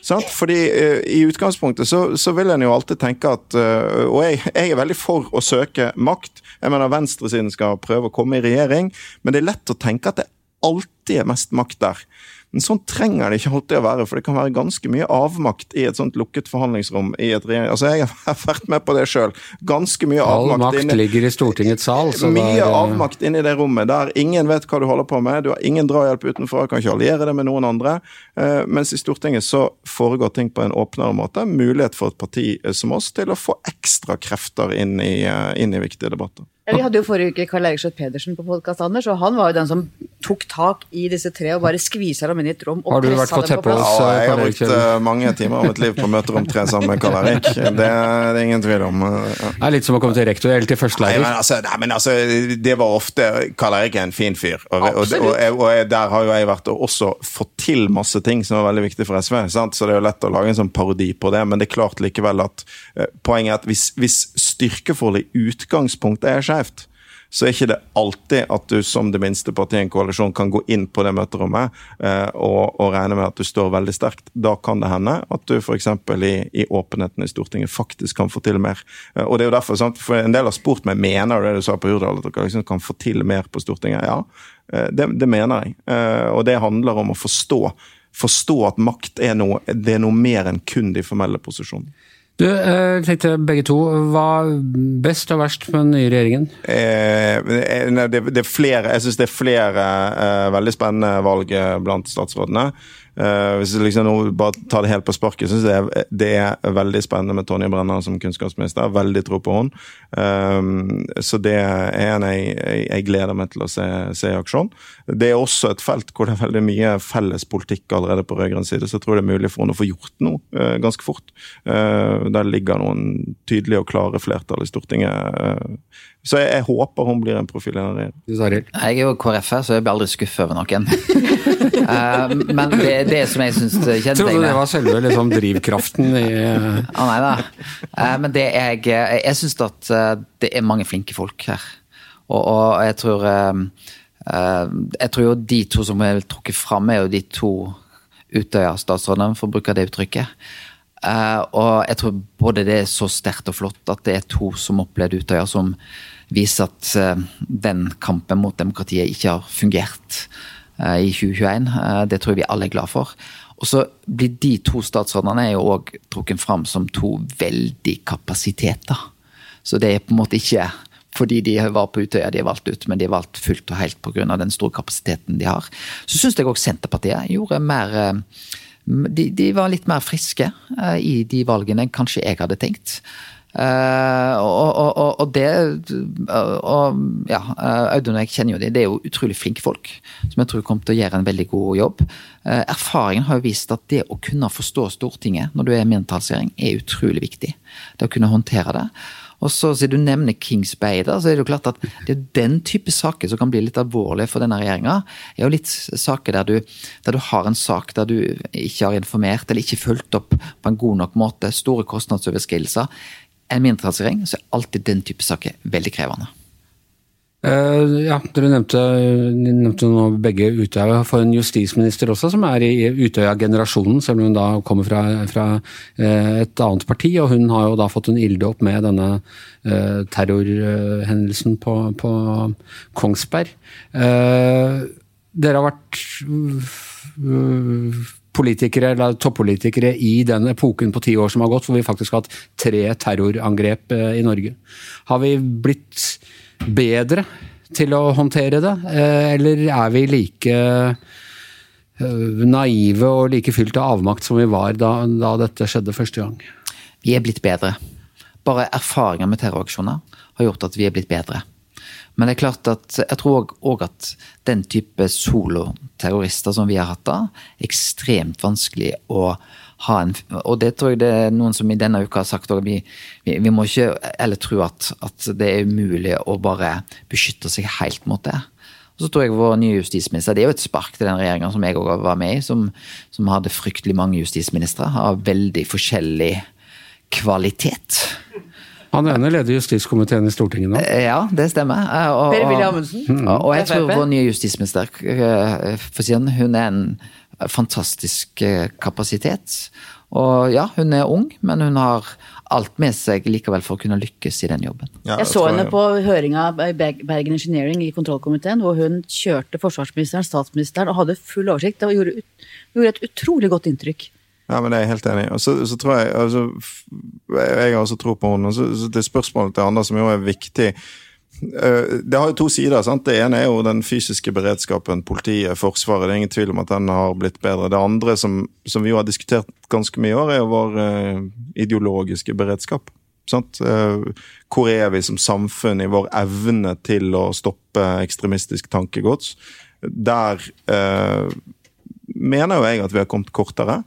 Speaker 5: Sant? Fordi eh, I utgangspunktet så, så, vil en jo alltid tenke at uh, Og jeg, jeg, er veldig for å søke makt. Jeg mener Venstresiden skal prøve å komme i regjering, men det er lett å tenke at det alltid er mest makt der. Men sånn trenger det ikke alltid å være, for det kan være ganske mye avmakt i et sånt lukket forhandlingsrom. i et regjering. Altså, Jeg har vært med på det sjøl. Ganske mye
Speaker 2: All
Speaker 5: avmakt.
Speaker 2: All makt inni, ligger i Stortingets sal.
Speaker 5: mye der, avmakt inni det rommet, der ingen vet hva du holder på med. Du har ingen drahjelp utenfra, kan ikke alliere det med noen andre. Uh, mens i Stortinget så foregår ting på en åpnere måte. Mulighet for et parti som oss til å få ekstra krefter inn i, uh, inn i viktige debatter.
Speaker 3: Vi hadde jo forrige uke Karl Eirik Schjøtt Pedersen på podkast, Anders, og han var jo den som tok tak i disse tre og bare skvisa dem inn i et rom og du vært på plass.
Speaker 5: Ja, jeg har brukt uh, mange timer av mitt liv på møterom tre sammen med Karl Erik. Det, det, er ingen tvil om.
Speaker 2: Ja. Det er litt som å komme til rektor eller til førstelærer.
Speaker 5: Nei, men altså, nei, men altså, det var ofte Karl Erik er en fin fyr, og, og, og, og, der har jo jeg vært og også fått til masse ting som er veldig viktig for SV. Sant? Så det er jo lett å lage en sånn parodi på det, men det er klart likevel at uh, poenget er at hvis, hvis styrkeforholdet i utgangspunktet er skjevt, så er ikke det alltid at du som det minste partiet i en koalisjon kan gå inn på det møterommet eh, og, og, regne med at du står veldig sterkt. Da kan det hende at du f.eks. I, i åpenheten i Stortinget faktisk kan få til mer. Eh, og det er jo derfor, sant? for En del har spurt meg mener du det du sa på Hurdal, at dere liksom kan få til mer på Stortinget. Ja, eh, det, det mener jeg. Eh, og det handler om å forstå forstå at makt er noe, det er noe mer enn kun de formelle posisjonene.
Speaker 2: Du, jeg eh, tenkte begge to. Hva best og verst med den nye regjeringen?
Speaker 5: Eh, det, det, er flere, jeg syns det er flere eh, veldig spennende valg eh, blant statsrådene. Uh, hvis jeg liksom nå bare tar det helt på sparket, syns jeg det er, veldig spennende med Tonje Brenna som kunnskapsminister. Veldig tro på henne. Um, så det er en jeg, jeg, gleder meg til å se, se, i aksjon. Det er også et felt hvor det er veldig mye felles politikk allerede på rød-grønn side, så jeg tror det er mulig for henne å få gjort noe uh, ganske fort. Uh, der ligger noen tydelige og klare flertall i Stortinget så jeg, jeg, håper hun blir en profil.
Speaker 4: Jeg er jo KrF-er, så jeg blir aldri skuffet over noen. uh, men det, er det som jeg syns
Speaker 2: kjennetegner Trodde det var selve liksom, drivkraften i uh...
Speaker 4: ah, Nei da. Uh, men det jeg Jeg, jeg syns at det er mange flinke folk her. Og, og jeg tror Jeg tror jo de to som er trukket fram, er jo de to Utøya-statsrådene, for å bruke det uttrykket. og jeg tror både det er så sterkt og flott at det er to som opplevde Utøya som viser at eh, den kampen mot demokratiet ikke har fungert eh, i 2021. Eh, det tror jeg vi alle er glad for. Og så blir de to statsrådene er jo òg trukket fram som to veldig kapasiteter. Så det er på en måte ikke fordi de var på Utøya de er valgt ut, men de er valgt fullt og helt pga. den store kapasiteten de har. Så syns jeg òg Senterpartiet gjorde mer de, de, var litt mer friske i de valgene enn kanskje jeg hadde tenkt. Uh, og, og, og, det og, ja, Audun og jeg kjenner jo det. Det er jo utrolig flinke folk som jeg tror kommer til å gjøre en veldig god jobb. Uh, erfaringen har jo vist at det å kunne forstå Stortinget når du er mindretallsregjering, er utrolig viktig. Det å kunne håndtere det. Og så Siden du nevner Kings Bay, da, så er det jo klart at det er den type saker som kan bli litt alvorlige for denne regjeringa. er jo litt saker der du, der du har en sak der du ikke har informert eller ikke fulgt opp på en god nok måte. Store kostnadsoverskridelser en mindretallsregjering, så er alltid den type saker veldig krevende.
Speaker 2: Uh, ja, Dere nevnte, nevnte nå begge Utøya for en justisminister også, som er i Utøya-generasjonen, selv om hun da kommer fra, fra uh, et annet parti. og Hun har jo da fått en ilde opp med denne uh, terrorhendelsen på, på Kongsberg. dere har vært politikere, eller toppolitikere i den epoken på ti år som har gått, hvor vi faktisk har hatt tre terrorangrep eh, i Norge. Har vi blitt bedre til å håndtere det, eh, eller er vi like eh, naive og like fylt av avmakt som vi var da, da dette skjedde første gang?
Speaker 4: Vi er blitt bedre. bare erfaringer med terroraksjoner har gjort at vi er blitt bedre. Men det er klart at jeg tror òg at den type soloterrorister som vi har hatt da, er ekstremt vanskelig å ha en Og det tror jeg det er noen som i denne uka har sagt òg, vi, vi, vi, må ikke eller tro at, at det er umulig å bare beskytte seg helt mot det. Og så tror jeg vår nye justisminister Det er jo et spark til den regjeringa som jeg òg var med i, som, som hadde fryktelig mange justisministre av veldig forskjellig kvalitet.
Speaker 2: Han ene leder justiskomiteen i Stortinget nå.
Speaker 4: Ja, det stemmer. Og,
Speaker 3: Per Willy Amundsen.
Speaker 4: og, og jeg tror vår nye justisminister, eh, hun er en fantastisk eh, kapasitet. Og ja, hun er ung, men hun har alt med seg likevel for å kunne lykkes i den jobben.
Speaker 5: Ja,
Speaker 3: Jeg så
Speaker 5: jeg...
Speaker 3: henne på høringa i Bergen Engineering i kontrollkomiteen, hvor hun kjørte forsvarsministeren, statsministeren og hadde full oversikt. Det gjorde, gjorde et utrolig godt inntrykk.
Speaker 5: Ja, men det er jeg helt enig i. Og så, så tror jeg altså, Jeg har også tro på henne. og Så, så det spørsmålet til andre som jo er viktig eh, Det har jo to sider. sant? Det ene er jo den fysiske beredskapen, politiet, Forsvaret. Det er ingen tvil om at den har blitt bedre. Det andre som, som vi jo har diskutert ganske mye i år, er jo vår eh, ideologiske beredskap. Sant? Eh, hvor er vi som samfunn i vår evne til å stoppe ekstremistisk tankegods? Der eh, mener jo jeg at vi har kommet kortere.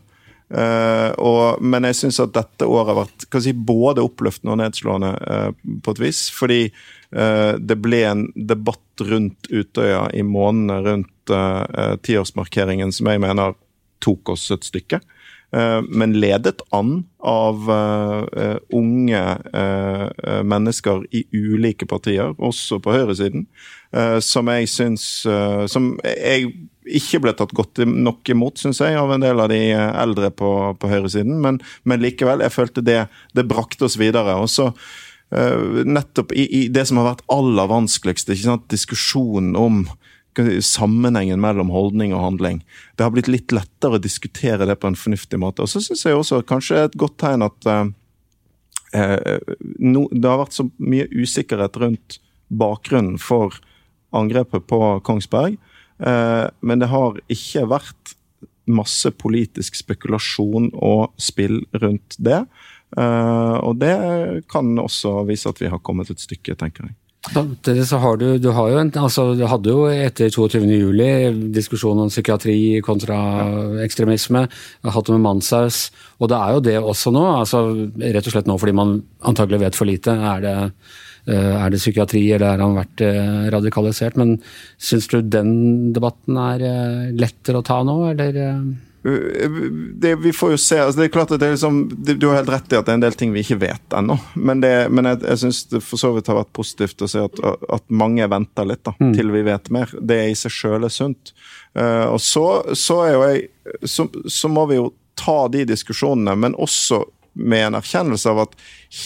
Speaker 5: Eh, og, men jeg syns at dette året har vært si, både oppløftende og nedslående uh, på et vis. Fordi uh, det ble en debatt rundt Utøya i månedene rundt tiårsmarkeringen som jeg mener tok oss et stykke. Eh, men ledet an av eh, unge eh, mennesker i ulike partier, også på høyresiden, som jeg syns Som jeg ikke ble tatt godt nok imot, syns jeg, av en del av de eldre på, på høyresiden. Men, men likevel, jeg følte det, det brakte oss videre. Og så nettopp i, i det som har vært aller vanskeligst, diskusjonen om sammenhengen mellom holdning og handling. Det har blitt litt lettere å diskutere det på en fornuftig måte. Og så syns jeg også kanskje et godt tegn at eh, eh, no, det har vært så mye usikkerhet rundt bakgrunnen for angrepet på Kongsberg. Eh, men det har ikke vært masse politisk spekulasjon og spill rundt det. Uh, og det kan også vise at vi har kommet et stykke, tenker jeg.
Speaker 2: Samtidig så har du, du har jo en, altså du hadde jo etter 22. juli diskusjon om psykiatri kontra ekstremisme. Hatt det med Manshaus. Og det er jo det også nå. altså Rett og slett nå fordi man antagelig vet for lite. Er det, eh, er det psykiatri, eller har han vært eh, radikalisert? Men syns du den debatten er eh, lettere å ta nå, eller?
Speaker 5: Det, vi får jo se. altså det er klart at det er liksom, det, Du har helt rett i at det er en del ting vi ikke vet ennå. Men, det, men jeg, jeg syns det for så vidt har vært positivt å se at, at mange venter litt da, til vi vet mer. Det i seg sjøl er sunt. Uh, og så, så er jo jeg så, så må vi jo ta de diskusjonene, men også med en erkjennelse av at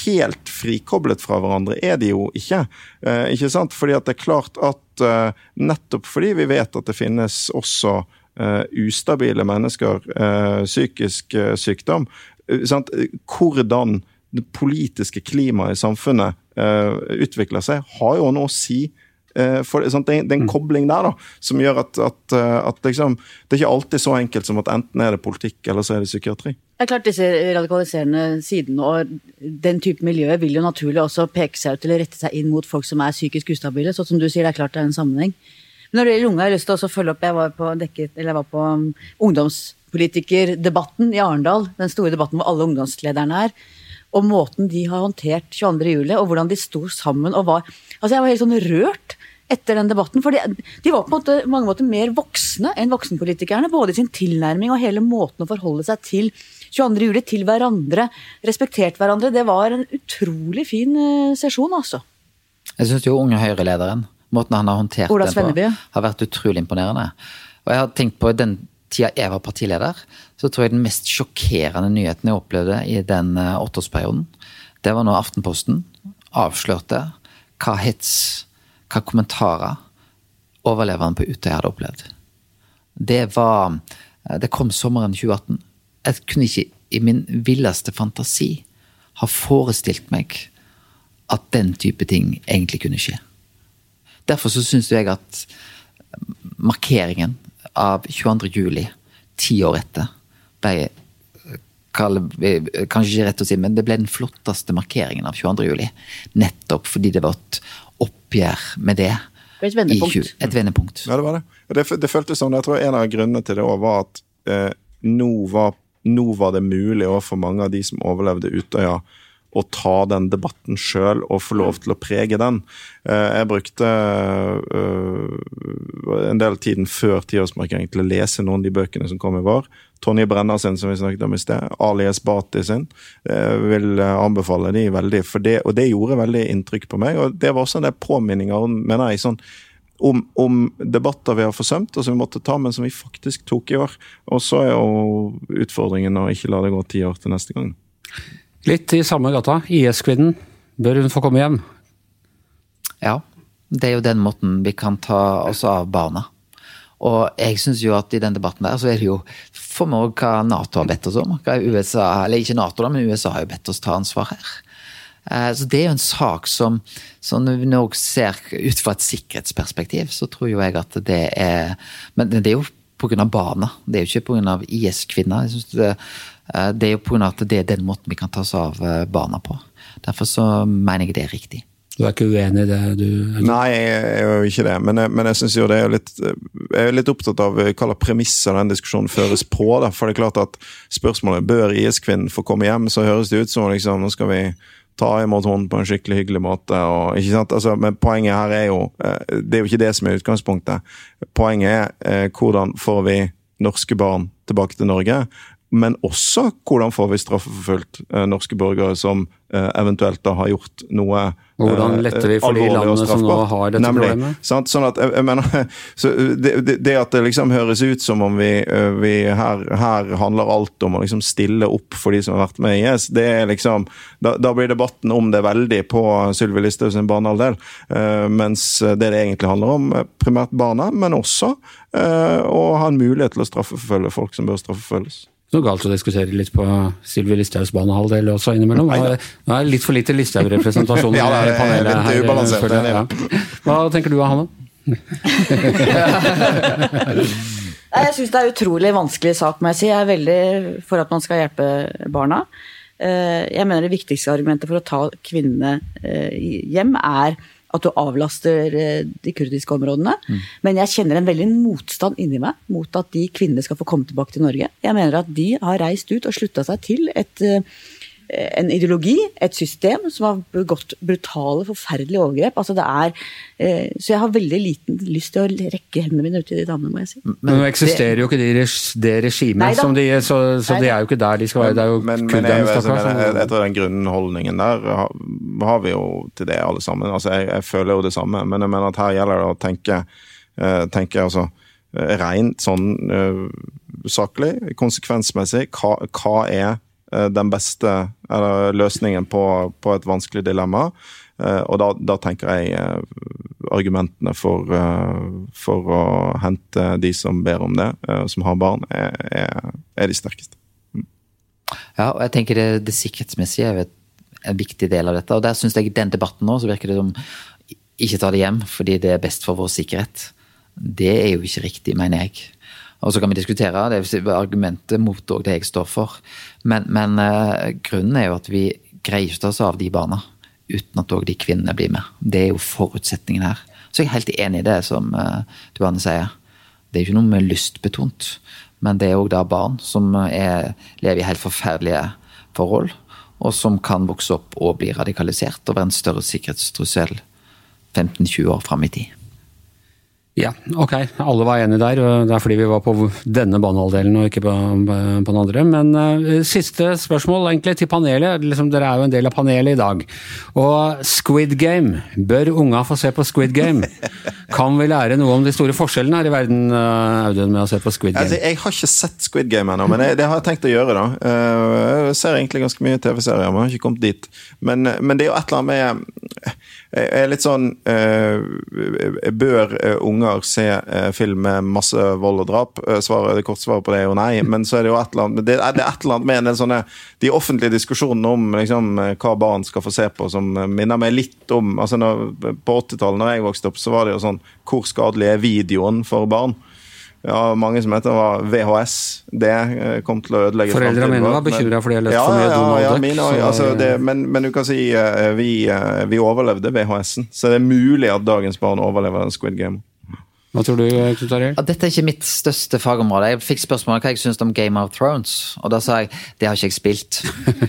Speaker 5: helt frikoblet fra hverandre er de jo ikke. Eh, ikke sant? Fordi at det er klart at eh, nettopp fordi vi vet at det finnes også ustabile mennesker, eh, psykisk eh, sykdom, eh, sant? hvordan det politiske klimaet i samfunnet eh, utvikler seg, har jo noe å si. eh, For, sant? Det, er, en kobling der da, som gjør at, at, eh, at liksom, det er ikke alltid så enkelt som at enten er det politikk eller så er det psykiatri.
Speaker 3: Det er klart Disse radikaliserende sidene og den type miljøer vil jo naturlig også peke seg ut eller rette seg inn mot folk som er psykisk ustabile. sånn som du sier, det er klart det er en sammenheng. Når det gjelder unge, har jeg lyst til å følge opp Jeg var på, dekket, jeg var på um, ungdomspolitikerdebatten i Arendal. Den store debatten hvor alle ungdomslederne er. Og måten de har håndtert 22. juli, og hvordan de sto sammen og var Altså, jeg var helt sånn rørt etter den debatten. For de, var på måte, mange måter mer voksne enn voksenpolitikerne. Både i sin tilnærming og hele måten å forholde seg til 22. juli, til hverandre. Respektert hverandre. Det var en utrolig fin eh, sesjon, altså.
Speaker 4: Jeg syns jo unge Høyre-lederen, måten han har håndtert
Speaker 3: Ola
Speaker 4: den på, har vært utrolig imponerende. Og jeg har tenkt på den tida jeg var partileder, så tror jeg den mest sjokkerende nyheten jeg opplevde i den eh, åtteårsperioden, det var når Aftenposten avslørte hva hets, hva kommentarer overleveren på Utøya hadde opplevd. Det var Det kom sommeren 2018. Jeg kunne ikke i min villeste fantasi ha forestilt meg at den type ting egentlig kunne skje. Derfor så syns jeg at markeringen av 22. juli, ti år etter, ble kanskje ikke rett å si, men det ble den flotteste markeringen av 22. juli. Nettopp fordi det var et oppgjør med det.
Speaker 3: Et vendepunkt.
Speaker 4: i 20 Et vendepunkt.
Speaker 5: Ja, det var det. Det, det føltes sånn, jeg tror En av grunnene til det òg var at eh, nå, var, nå var det mulig òg for mange av de som overlevde Utøya, å ta den debatten sjøl og få lov til å prege den. Eh, jeg brukte eh, en del tiden før tiårsmarkeringen til å lese noen av de bøkene som kom i vår. Tonje Brenna sin, som vi snakket om i sted. Alias Bati sin. Jeg vil eh, anbefale de veldig, det, og det gjorde veldig inntrykk på meg. og Det var også en del påminninger mener jeg, sånn om, om debatter vi har forsømt, og som vi måtte ta, men som vi faktisk tok i år. Og så er jo utfordringen å ikke la det gå ti år til neste gang.
Speaker 2: Litt i samme gata. IS-kvinnen. Bør hun få komme hjem?
Speaker 4: Ja, det er jo den måten vi kan ta oss av barna. Og jeg syns jo at i den debatten der, så er det jo for meg hva Nato har bedt oss om. Hva USA, eller ikke Nato, da, men USA har jo bedt oss ta ansvar her. Eh, Så det er jo en sak som, som vi nå ser ut fra et sikkerhetsperspektiv, så tror jo jeg at det er Men det er jo pga. barna, det er jo ikke pga. IS-kvinner. Jeg synes det, det er jo pga. at det er den måten vi kan ta oss av eh, barna på. Derfor så mener jeg det er riktig.
Speaker 2: Du er ikke uenig i det, du?
Speaker 5: Nei, jeg er jo ikke det. Men jeg, men jeg synes jo det er litt Jeg er litt opptatt av hva slags premisser den diskusjonen føres på. Da. For det er klart at spørsmålet bør IS-kvinnen få komme hjem, så høres det ut som liksom, nå skal vi ta imot henne på en skikkelig hyggelig måte. Og, ikke sant? Altså, men poenget her er jo eh, Det er jo ikke det som er utgangspunktet. Poenget er eh, hvordan får vi norske barn tilbake til Norge? Men også hvordan får vi straffeforfulgt eh, norske borgere som eh, eventuelt da har gjort noe
Speaker 2: Og hvordan
Speaker 5: eh,
Speaker 2: letter vi for de landene som nå har dette
Speaker 5: Nemlig.
Speaker 2: problemet?
Speaker 5: Sant? Sånn at, jeg, jeg mener, så det, det, det at det liksom høres ut som om vi, vi her, her handler alt om å liksom stille opp for de som har vært med i IS, det er liksom Da, da blir debatten om det veldig på Sylvi Listhaug sin banehalvdel. mens det det egentlig handler om, primært barna, men også å ha en mulighet til å straffeforfølge folk som bør straffeforfølges.
Speaker 2: Noe galt å diskutere litt på Sylvi Listhaugs banehalvdel også innimellom. Nå er er litt for lite Listhaug-representasjon
Speaker 5: Ja, det er
Speaker 2: i panelet her.
Speaker 5: ubalansert,
Speaker 2: føler jeg. Ja. Hva tenker du, Hanne?
Speaker 3: da? Jeg syns det er en utrolig vanskelig sak, må jeg si. Jeg er veldig for at man skal hjelpe barna. Eh, Jeg mener det viktigste argumentet for å ta kvinnene eh, hjem, er at du avlaster eh, de kurdiske områdene. Men jeg kjenner en veldig motstand inni meg mot at de kvinnene skal få komme tilbake til Norge. Jeg mener at de har reist ut og slutta seg til et eh, en ideologi, et system, som har begått brutale, forferdelige overgrep. Altså det er, eh, så jeg har veldig liten lyst til å rekke hendene mine ut til de damene, må jeg si.
Speaker 2: Men nå eksisterer jo ikke de, det regimet, som de, så, så de er jo ikke der de skal være. Det er jo
Speaker 5: men, men jeg,
Speaker 2: kurderne,
Speaker 5: altså,
Speaker 2: stakkars.
Speaker 5: men jeg, jeg tror den grunnholdningen der har, har vi jo til det alle sammen. Altså, jeg, jeg føler jo det samme, men jeg mener at her gjelder det å tenke, eh, tenke altså, eh, rent sånn uh, saklig, konsekvensmessig. Hva, hva er eh, den beste eller, løsningen på, på et vanskelig dilemma? Eh, og da, da tenker jeg eh, argumentene for, eh, for å hente de som ber om det, eh, som har barn, er, er, de sterkeste.
Speaker 4: Ja, og jeg tenker det, det sikkerhetsmessige er en viktig del av dette. Og der syns jeg den debatten nå så virker det som ikke ta det hjem fordi det er best for vår sikkerhet. Det er jo ikke riktig, mener jeg. Og så kan vi diskutere, det er argumentet mot det jeg står for. Men, men eh, grunnen er jo at vi greier ikke å ta oss av de barna uten at òg de kvinnene blir med. Det er jo forutsetningen her. Så jeg er helt enig i det som uh, du Anne sier. Det er ikke noe med lystbetont, men det er òg da barn som er, lever i helt forferdelige forhold, og som kan vokse opp og bli radikalisert og være en større sikkerhetstrussel 15-20 år fram i tid.
Speaker 2: Ja, ok. Alle var enige der. Det er fordi vi var på denne banehalvdelen og ikke på, på den andre. Men uh, siste spørsmål egentlig til panelet. Liksom, dere er jo en del av panelet i dag. Og Squid Game. Bør unga få se på Squid Game? Kan vi lære noe om de store forskjellene her i verden, uh, Audun, med å se på Squid
Speaker 5: Altså,
Speaker 2: Game?
Speaker 5: jeg har ikke sett Squid Game ennå, men jeg, det har jeg tenkt å gjøre. da. Uh, Jeg ser egentlig ganske mye TV-serier, men har ikke kommet dit. Men, men det er jo et eller annet med Jeg er litt sånn eh, Bør eh, unger se eh, film med masse vold og drap? Svaret, det korte svaret på det er jo nei, men så er det jo et eller annet det er, det er et eller annet med den sånne, de offentlige diskusjonene om liksom, hva barn skal få se på, som minner meg litt om altså når, På 80-tallet, når jeg vokste opp, så var det jo sånn Hvor skadelig er videoen for barn? Ja, mange som heter var VHS. Det kom til å ødelegge
Speaker 2: Foreldrene mine var bekymra fordi jeg leste
Speaker 5: ja,
Speaker 2: for mye
Speaker 5: ja,
Speaker 2: Donald
Speaker 5: ja, mine,
Speaker 2: så-
Speaker 5: altså, det, men, men du kan si eh, vi, eh, vi overlevde VHS-en, så det er mulig at dagens barn overlever Squid Game.
Speaker 2: Hva tror du, Knut Arild?
Speaker 4: Dette er ikke mitt største fagområde. Jeg fikk spørsmål hva jeg syns om Game of Thrones, og da sa jeg det har ikke jeg spilt.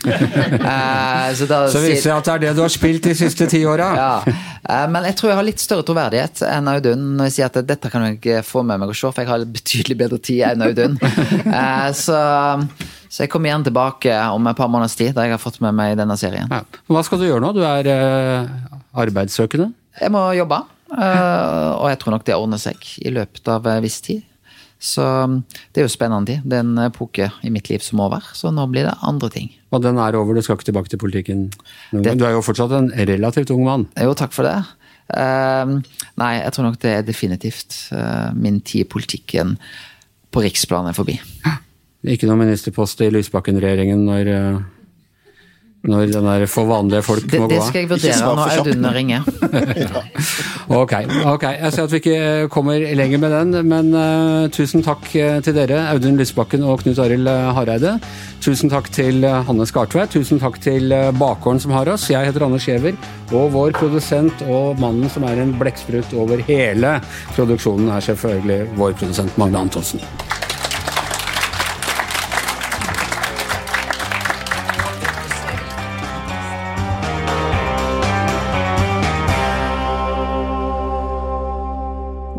Speaker 4: uh, så da
Speaker 2: Så viser det at det er det du har spilt de siste ti åra.
Speaker 4: ja. uh, Men jeg tror jeg har litt større troverdighet enn Audun når jeg sier at dette kan jeg ikke få med meg å se, for jeg har betydelig bedre tid enn Audun. uh, Så, så jeg kommer igjen tilbake om et par måneders tid, da jeg har fått med meg denne serien.
Speaker 2: Ja. Hva skal du gjøre nå? Du er eh, arbeidssøkende?
Speaker 4: Jeg må jobbe, eh, og jeg tror nok det ordner seg i løpet av en viss tid. Så det er jo spennende. Det er en epoke i mitt liv som er over, så nå blir det andre ting.
Speaker 2: Og den er over, du skal ikke tilbake til politikken?
Speaker 4: Det-
Speaker 2: Du er jo fortsatt en relativt ung mann.
Speaker 4: Jo, takk for det. Uh, nei, jeg tror nok det er definitivt uh, min tid i politikken på riksplanet er forbi.
Speaker 2: Ikke noen ministerpost i Lysbakken-regjeringen når, eh, når den der for vanlige folk
Speaker 4: Det,
Speaker 2: må gå av?
Speaker 4: Det skal jeg vurdere når. Audun ringer.
Speaker 2: Ok, ok. Jeg ser at vi ikke kommer lenger med den, men uh, tusen takk eh, til dere, Audun Lysbakken og Knut Arild eh, Hareide. Tusen takk til Hanne Skartveit. Tusen takk til bakgården som har oss. Jeg heter Anders Giæver, og vår produsent og mannen som er en blekksprut over hele produksjonen, er selvfølgelig vår produsent Magne Antonsen.